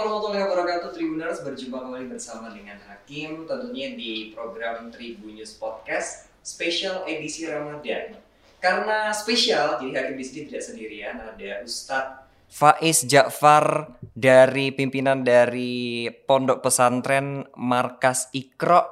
warahmatullahi wabarakatuh Tribuners Berjumpa kembali bersama dengan Hakim Tentunya di program Tribun News Podcast Spesial edisi Ramadan Karena spesial, jadi Hakim di sini tidak sendirian Ada Ustadz Faiz Ja'far dari pimpinan dari Pondok Pesantren Markas Ikro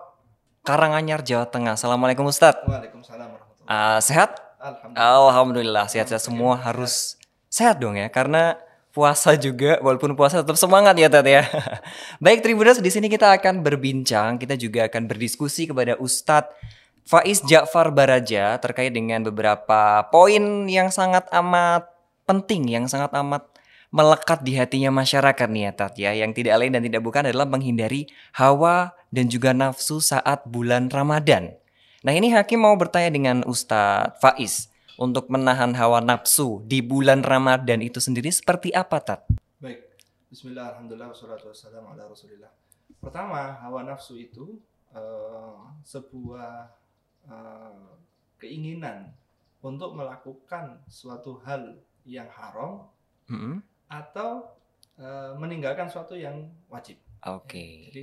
Karanganyar Jawa Tengah. Assalamualaikum Ustadz. Waalaikumsalam warahmatullahi Uh, sehat? Alhamdulillah. Alhamdulillah sehat-sehat semua harus sehat dong ya karena puasa juga walaupun puasa tetap semangat ya Tat ya. Baik Tribuners di sini kita akan berbincang, kita juga akan berdiskusi kepada Ustadz Faiz Ja'far Baraja terkait dengan beberapa poin yang sangat amat penting, yang sangat amat melekat di hatinya masyarakat nih ya Tat ya. Yang tidak lain dan tidak bukan adalah menghindari hawa dan juga nafsu saat bulan Ramadan. Nah ini Hakim mau bertanya dengan Ustadz Faiz untuk menahan hawa nafsu di bulan Ramadan itu sendiri seperti apa Tat? Baik. Bismillah, alhamdulillah, wassalatu wassalamu ala rasulillah. Pertama, hawa nafsu itu eh, sebuah eh, keinginan untuk melakukan suatu hal yang haram Mm-mm. atau eh, meninggalkan suatu yang wajib. Oke. Jadi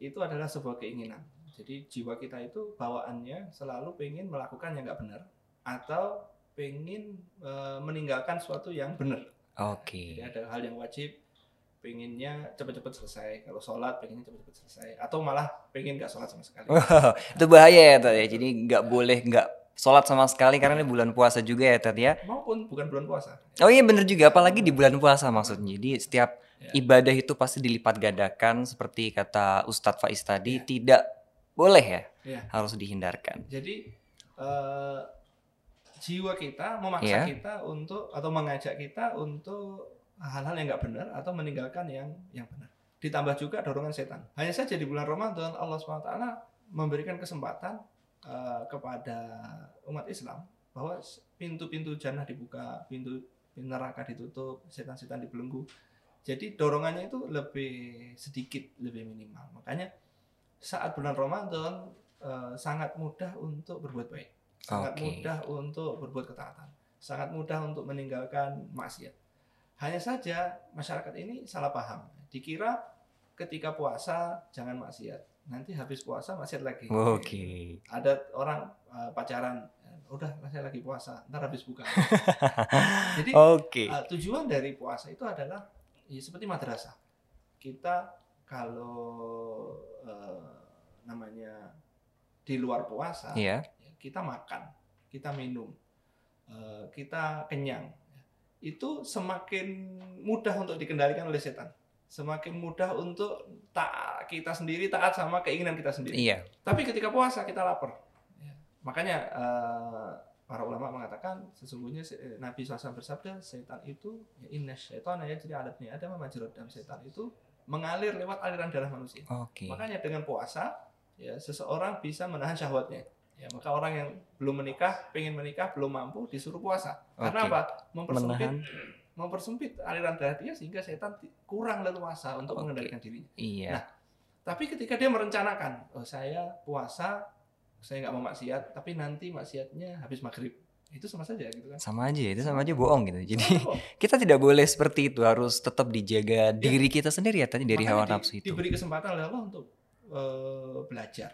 itu adalah sebuah keinginan. Jadi jiwa kita itu bawaannya selalu pengen melakukan yang nggak benar atau pengen eh, meninggalkan suatu yang benar. Oke. Jadi ada hal yang wajib, pengennya cepet-cepet selesai. Kalau sholat pengennya cepet-cepet selesai. Atau malah pengen nggak sholat sama sekali. Wow, itu bahaya ya Tat ya. Jadi nggak boleh nggak sholat sama sekali karena ini bulan puasa juga ya Tat ya. Maupun bukan bulan puasa. Oh iya bener juga, apalagi di bulan puasa maksudnya. Jadi setiap Ya. ibadah itu pasti dilipat gandakan seperti kata Ustadz Faiz tadi Ya. tidak boleh ya, Ya. harus dihindarkan. Jadi eh, jiwa kita memaksa Iya. kita untuk atau mengajak kita untuk hal-hal yang nggak benar atau meninggalkan yang yang benar. Ditambah juga dorongan setan. Hanya saja di bulan Ramadan Allah swt memberikan kesempatan eh, kepada umat Islam bahwa pintu-pintu jannah dibuka, pintu neraka ditutup, setan-setan dibelenggu. Jadi dorongannya itu lebih sedikit, lebih minimal. Makanya saat bulan Ramadan eh, sangat mudah untuk berbuat baik, sangat Oke. mudah untuk berbuat ketaatan, sangat mudah untuk meninggalkan maksiat. Hanya saja masyarakat ini salah paham, dikira ketika puasa jangan maksiat, nanti habis puasa maksiat lagi. Oke. Ada orang eh, pacaran, udah saya lagi puasa, ntar habis buka. Jadi Oke. Uh, tujuan dari puasa itu adalah ya, seperti madrasah. Kita kalau uh, namanya di luar puasa, Iya. Kita makan, kita minum, uh, kita kenyang. Itu semakin mudah untuk dikendalikan oleh setan. Semakin mudah untuk tak kita sendiri taat sama keinginan kita sendiri. Iya. Tapi ketika puasa kita lapar. Ya. Makanya eh, para ulama mengatakan sesungguhnya se- eh, Nabi SAW bersabda setan itu ya inna syaitan ya jadi alatnya ada majrad dan setan itu mengalir lewat aliran darah manusia. Oke. Makanya dengan puasa ya seseorang bisa menahan syahwatnya. Ya, maka orang yang belum menikah, pengen menikah, belum mampu disuruh puasa. Karena apa? Mempersempit Menahan. mempersempit aliran darah dia sehingga setan kurang leluasa untuk Oke. mengendalikan dirinya. Iya. Nah, Tapi ketika dia merencanakan, oh saya puasa, saya nggak mau maksiat, tapi nanti maksiatnya habis maghrib, itu sama saja gitu kan? Sama aja itu sama aja bohong gitu. Jadi Oh, kita tidak boleh seperti itu, harus tetap dijaga diri kita sendiri ya tadi dari makanya hawa di- nafsu itu. Diberi kesempatan oleh Allah untuk eh, belajar.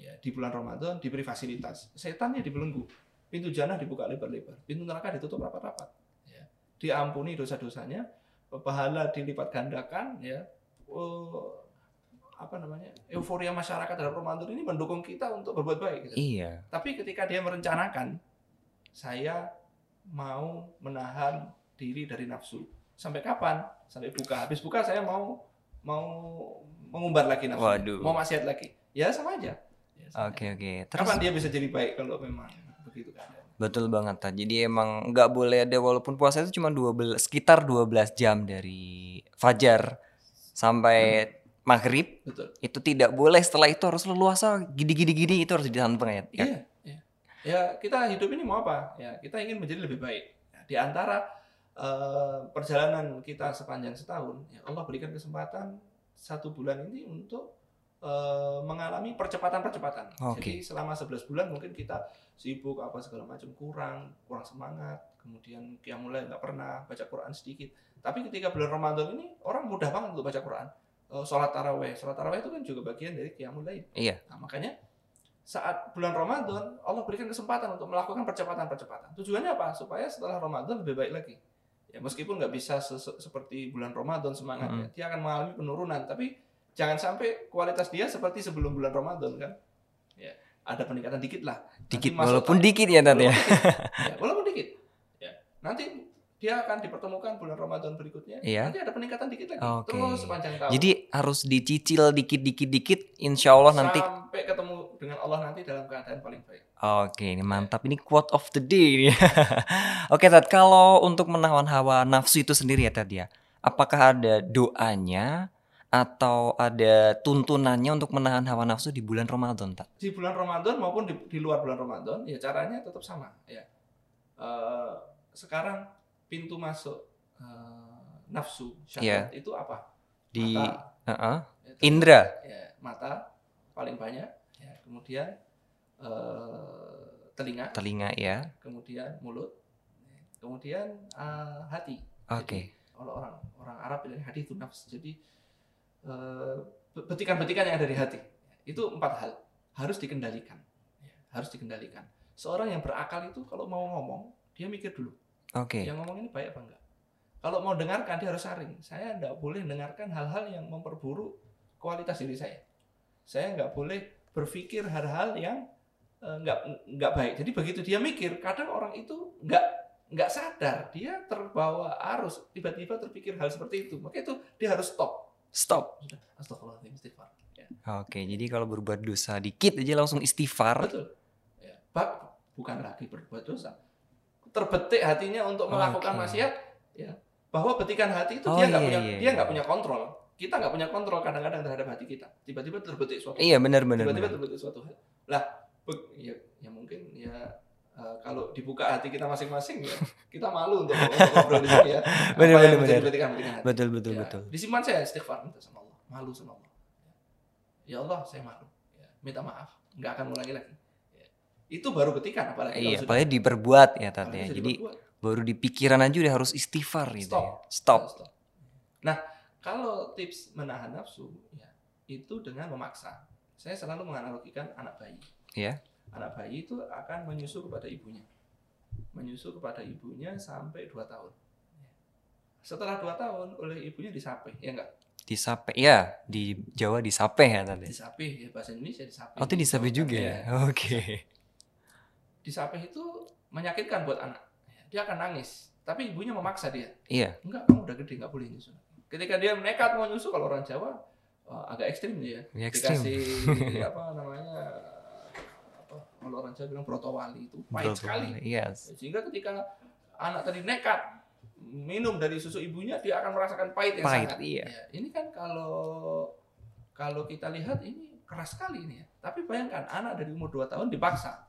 Ya, di bulan Ramadan diberi fasilitas. Setannya dibelenggu. Pintu jannah dibuka lebar-lebar. Pintu neraka ditutup rapat-rapat. Ya. Diampuni dosa-dosanya, pahala dilipat gandakan ya. Oh, apa namanya? Euforia masyarakat dalam Ramadan ini mendukung kita untuk berbuat baik gitu. Iya. Tapi ketika dia merencanakan, saya mau menahan diri dari nafsu. Sampai kapan? Sampai buka. Habis buka saya mau mau mengumbar lagi nafsu. Waduh. Mau maksiat lagi. Ya sama aja. Ya, sama Oke oke. Terus Kapan dia bisa jadi baik kalau memang begitu kan? betul banget tadi. Jadi emang nggak boleh ada walaupun puasa itu cuma 12 sekitar 12 jam dari fajar sampai maghrib Betul. itu tidak boleh setelah itu harus leluasa gini-gini gini itu harus ditahan ya. ya. Iya, iya. Ya, kita hidup ini mau apa? Ya, kita ingin menjadi lebih baik. Ya, di antara eh, perjalanan kita sepanjang setahun, ya Allah berikan kesempatan satu bulan ini untuk eh, mengalami percepatan-percepatan. Oke. Jadi selama 11 bulan mungkin kita sibuk apa segala macam kurang, kurang semangat, kemudian qiyamul lail nggak pernah, baca Quran sedikit. Tapi ketika bulan Ramadan ini orang mudah banget untuk baca Quran. Eh, Sholat taraweh, sholat taraweh itu kan juga bagian dari qiyamul lail. Iya. Nah, makanya saat bulan Ramadan Allah berikan kesempatan untuk melakukan percepatan-percepatan. Tujuannya apa? Supaya setelah Ramadan lebih baik lagi. Ya meskipun nggak bisa se- seperti bulan Ramadan semangatnya, Mm. dia akan mengalami penurunan. Tapi jangan sampai kualitas dia seperti sebelum bulan Ramadan kan. Ya ada peningkatan dikit lah. Nanti Dikit masuk walaupun tahun- dikit ya Tat ya. Walaupun dikit. ya, walaupun dikit. Ya. Nanti dia akan dipertemukan bulan Ramadan berikutnya. Iya. Nanti ada peningkatan dikit lagi. Oke. Terus sepanjang tahun. Jadi harus dicicil dikit-dikit-dikit insya Allah nanti sampai ketemu dengan Allah nanti dalam keadaan paling baik. Oke, ini mantap. Ini quote of the day. ini. Oke, Tad. Kalau untuk menahan hawa nafsu itu sendiri ya, Tad ya. Apakah ada doanya atau ada tuntunannya untuk menahan hawa nafsu di bulan Ramadan, Tad? Di bulan Ramadan maupun di, di luar bulan Ramadan, ya caranya tetap sama. Ya. Eh, sekarang pintu masuk eh, nafsu syahwat itu apa? Di mata, Heeh. ya, terus- Indra. Ya, mata paling banyak. Ya, kemudian eh, telinga, telinga ya. kemudian mulut, kemudian eh, hati. Oke. Kalau orang orang Arab bilang hati itu nafs. Jadi eh, betikan-betikan yang ada di hati itu empat hal harus dikendalikan. Ya, harus dikendalikan. Seorang yang berakal itu kalau mau ngomong dia mikir dulu. Oke. Yang ngomong ini baik apa enggak. Kalau mau dengarkan dia harus saring. Saya enggak boleh dengarkan hal-hal yang memperburuk kualitas diri saya. Saya enggak boleh berpikir hal-hal yang eh, enggak enggak baik. Jadi begitu dia mikir, kadang orang itu enggak nggak sadar dia terbawa arus tiba-tiba terpikir hal seperti itu maka itu dia harus stop Stop. astagfirullahaladzim istighfar ya, Oke, jadi kalau berbuat dosa dikit aja langsung istighfar. betul ya. Bak, bukan lagi berbuat dosa terbetik hatinya untuk melakukan Oke. maksiat ya bahwa betikan hati itu Oh, dia nggak iya, punya iya, dia iya. nggak punya kontrol kita nggak punya kontrol kadang-kadang terhadap hati kita tiba-tiba terbetik suatu Iya, benar benar. tiba-tiba terbetik suatu hal lah ya, ya mungkin ya eh, kalau dibuka hati kita masing-masing ya kita malu untuk, untuk ngobrol di sini ya Apa yang menjadi betikan-betikan hati Betul betul Ya, betul. Disimpan saya istighfar minta sama Allah, malu sama Allah. Ya Allah, saya malu. Ya, minta maaf, nggak akan ulangi lagi. Ya. Itu baru ketikan apalagi Iya, sudah- apalagi diperbuat ya apalagi ya. Jadi diperbuat. baru di pikiran aja udah harus istighfar gitu Stop. ya. Stop. Stop. Nah, kalau tips menahan nafsu ya, itu dengan memaksa. Saya selalu menganalogikan anak bayi. Iya. Anak bayi itu akan menyusu kepada ibunya. Menyusu kepada ibunya sampai 2 tahun. Setelah 2 tahun oleh ibunya disape, ya enggak? Disape. Ya, di Jawa disape ya ya. Disape, ya bahasa Indonesia disape. Oh, itu disape juga Iya. ya. Oke. disapih itu menyakitkan buat anak. Dia akan nangis, tapi ibunya memaksa dia. Iya. Enggak, kamu udah gede, nggak boleh nyusu. Ketika dia nekat mau nyusu, kalau orang Jawa eh, agak ekstrim dia. Ya, ekstrim. Dikasih? Apa? Orang Jawa bilang brotowali itu pahit sekali. Iya. Sehingga ketika anak tadi nekat minum dari susu ibunya, dia akan merasakan pahit yang Pahit, sangat. iya. Ya, ini kan kalau kalau kita lihat ini keras sekali ini ya. Tapi bayangkan anak dari umur 2 tahun dipaksa.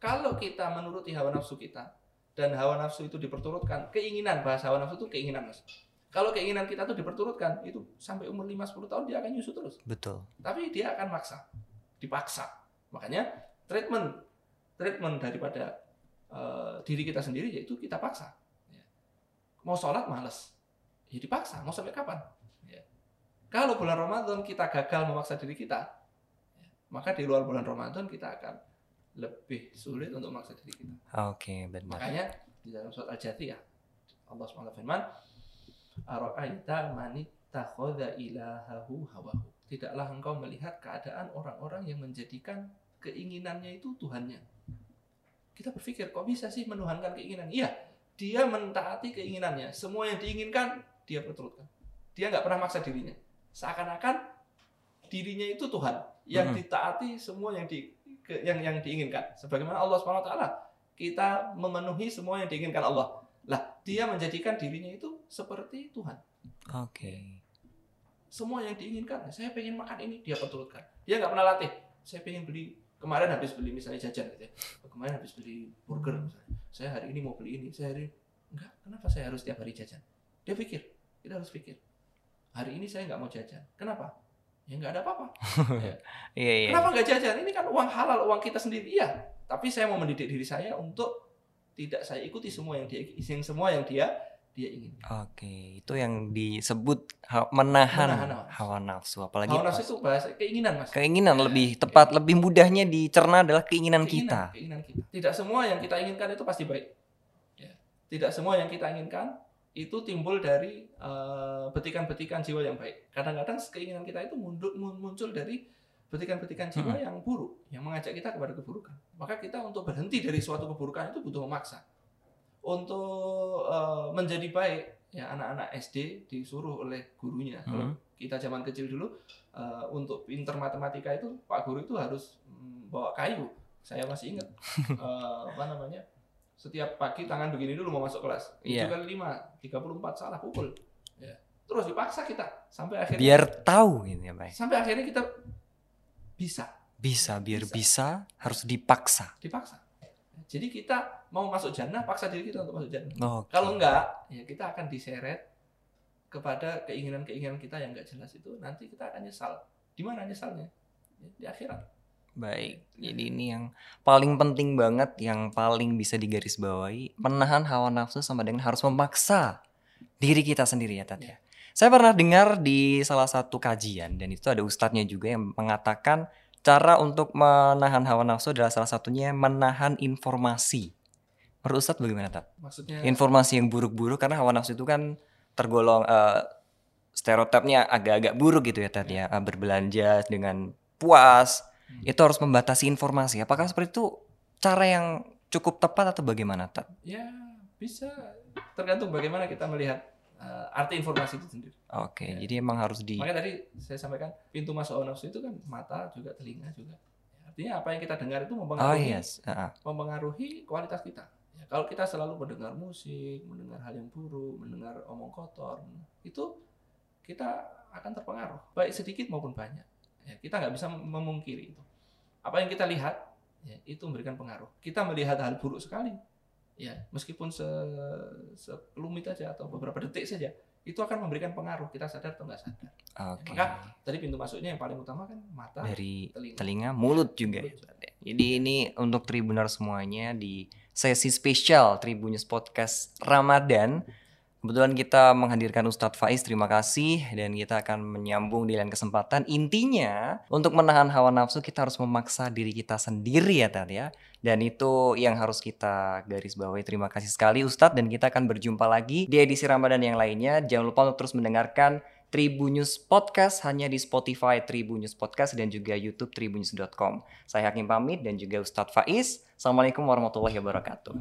Kalau kita menuruti hawa nafsu kita dan hawa nafsu itu diperturutkan, keinginan bahasa hawa nafsu itu keinginan Mas. Kalau keinginan kita itu diperturutkan, itu sampai umur 5 10 tahun dia akan nyusu terus. Betul. Tapi dia akan maksa, dipaksa. Makanya treatment treatment daripada eh, diri kita sendiri yaitu kita paksa. Ya. Mau sholat males, ya dipaksa. Mau sampai kapan? Ya. Kalau bulan Ramadan kita gagal memaksa diri kita, ya, maka di luar bulan Ramadan kita akan lebih sulit untuk memaksa diri kita. Oke, benar. Makanya di dalam surat Al-Jathiyah Allah SWT firman, "Ara'aita man ittakhadha ilahahu hawahu." Tidaklah engkau melihat keadaan orang-orang yang menjadikan keinginannya itu Tuhannya. Kita berpikir, kok bisa sih menuhankan keinginan? Iya, dia mentaati keinginannya. Semua yang diinginkan, dia perturutkan. Dia nggak pernah maksa dirinya. Seakan-akan dirinya itu Tuhan yang ditaati semua yang di ke- yang yang diinginkan. Sebagaimana Allah Subhanahu wa taala kita memenuhi semua yang diinginkan Allah. Lah, dia menjadikan dirinya itu seperti Tuhan. Oke. Semua yang diinginkan, saya pengen makan ini, dia perturutkan. Dia nggak pernah latih. Saya pengen beli kemarin habis beli misalnya jajan gitu ya. Kemarin habis beli burger misalnya. Saya hari ini mau beli ini, saya hari enggak, kenapa saya harus tiap hari jajan? Dia pikir, kita harus pikir. Hari ini saya nggak mau jajan. Kenapa? Ya nggak ada apa-apa. Iya, iya. Kenapa nggak jajan? Ini kan uang halal, uang kita sendiri. Iya, tapi saya mau mendidik diri saya untuk tidak saya ikuti semua yang dia yang semua yang dia dia ingin. Oke, itu yang disebut ha- menahan, Menahan hawa nafsu. Apalagi Hawa nafsu itu bahasa keinginan mas. keinginan lebih tepat, lebih mudahnya dicerna adalah keinginan, kita. Keinginan kita. Tidak semua yang kita inginkan itu pasti baik. Ya. Tidak semua yang kita inginkan itu timbul dari eh, betikan-betikan jiwa yang baik. Kadang-kadang keinginan kita itu mundur- mun- muncul dari betikan-betikan jiwa Hmm. yang buruk, yang mengajak kita kepada keburukan. Maka kita untuk berhenti dari suatu keburukan itu butuh memaksa. Untuk eh, menjadi baik, ya anak-anak SD disuruh oleh gurunya. Kalau Hmm. kita zaman kecil dulu eh, untuk pinter matematika itu Pak Guru itu harus mm, bawa kayu. Saya masih ingat eh, apa namanya? Setiap pagi tangan begini dulu mau masuk kelas. Iya. Itu kali 5, 34 salah pukul. Ya. Terus dipaksa kita sampai akhirnya Biar tahu gitu ya, Pak. sampai akhirnya kita bisa Bisa, biar Bisa. bisa, harus dipaksa. dipaksa. Jadi kita mau masuk jannah paksa diri kita untuk masuk jannah. Oke. Kalau enggak, ya kita akan diseret kepada keinginan-keinginan kita yang enggak jelas itu nanti kita akan nyesal. Di mana nyesalnya? Ya, Di akhirat. Baik, jadi ini yang paling penting banget, yang paling bisa digarisbawahi, menahan hawa nafsu sama dengan harus memaksa diri kita sendiri ya Tat ya. Saya pernah dengar di salah satu kajian dan itu ada ustadznya juga yang mengatakan cara untuk menahan hawa nafsu adalah salah satunya menahan informasi. Menurut Ustadz bagaimana Tat? Maksudnya Informasi yang buruk-buruk karena hawa nafsu itu kan tergolong eh, stereotipnya agak-agak buruk gitu ya Tat ya. Eh, berbelanja dengan puas, Hmm. itu harus membatasi informasi. Apakah seperti itu cara yang cukup tepat atau bagaimana, Tat? ya bisa tergantung bagaimana kita melihat eh, arti informasi itu sendiri. Oke, Ya. jadi emang harus di Makanya tadi saya sampaikan pintu masuk nafsu itu kan mata juga telinga juga. Artinya apa yang kita dengar itu Oh mempengaruhi yes, ah, ah. mempengaruhi kualitas kita. Ya, kalau kita selalu mendengar musik, mendengar hal yang buruk, mendengar omong kotor, itu kita akan terpengaruh, baik sedikit maupun banyak. Ya, kita nggak bisa memungkiri itu. Apa yang kita lihat, ya, itu memberikan pengaruh. Kita melihat hal buruk sekali, ya meskipun se sekelumit aja atau beberapa detik saja, itu akan memberikan pengaruh. Kita sadar atau nggak sadar. Oke. Maka tadi pintu masuknya yang paling utama kan mata, Dari telinga. telinga, mulut juga. Mulut. Jadi ini untuk Tribuner semuanya di sesi spesial Tribunnews Podcast Ramadan. Kebetulan kita menghadirkan Ustadz Faiz, terima kasih dan kita akan menyambung di lain kesempatan. Intinya untuk menahan hawa nafsu kita harus memaksa diri kita sendiri ya Tat ya. Dan itu yang harus kita garis bawahi. Terima kasih sekali Ustadz dan kita akan berjumpa lagi di edisi Ramadan yang lainnya. Jangan lupa untuk terus mendengarkan Tribunnews Podcast hanya di Spotify Tribunnews Podcast dan juga YouTube tribunnews.com. Saya Hakim pamit dan juga Ustadz Faiz. Assalamualaikum warahmatullahi wabarakatuh.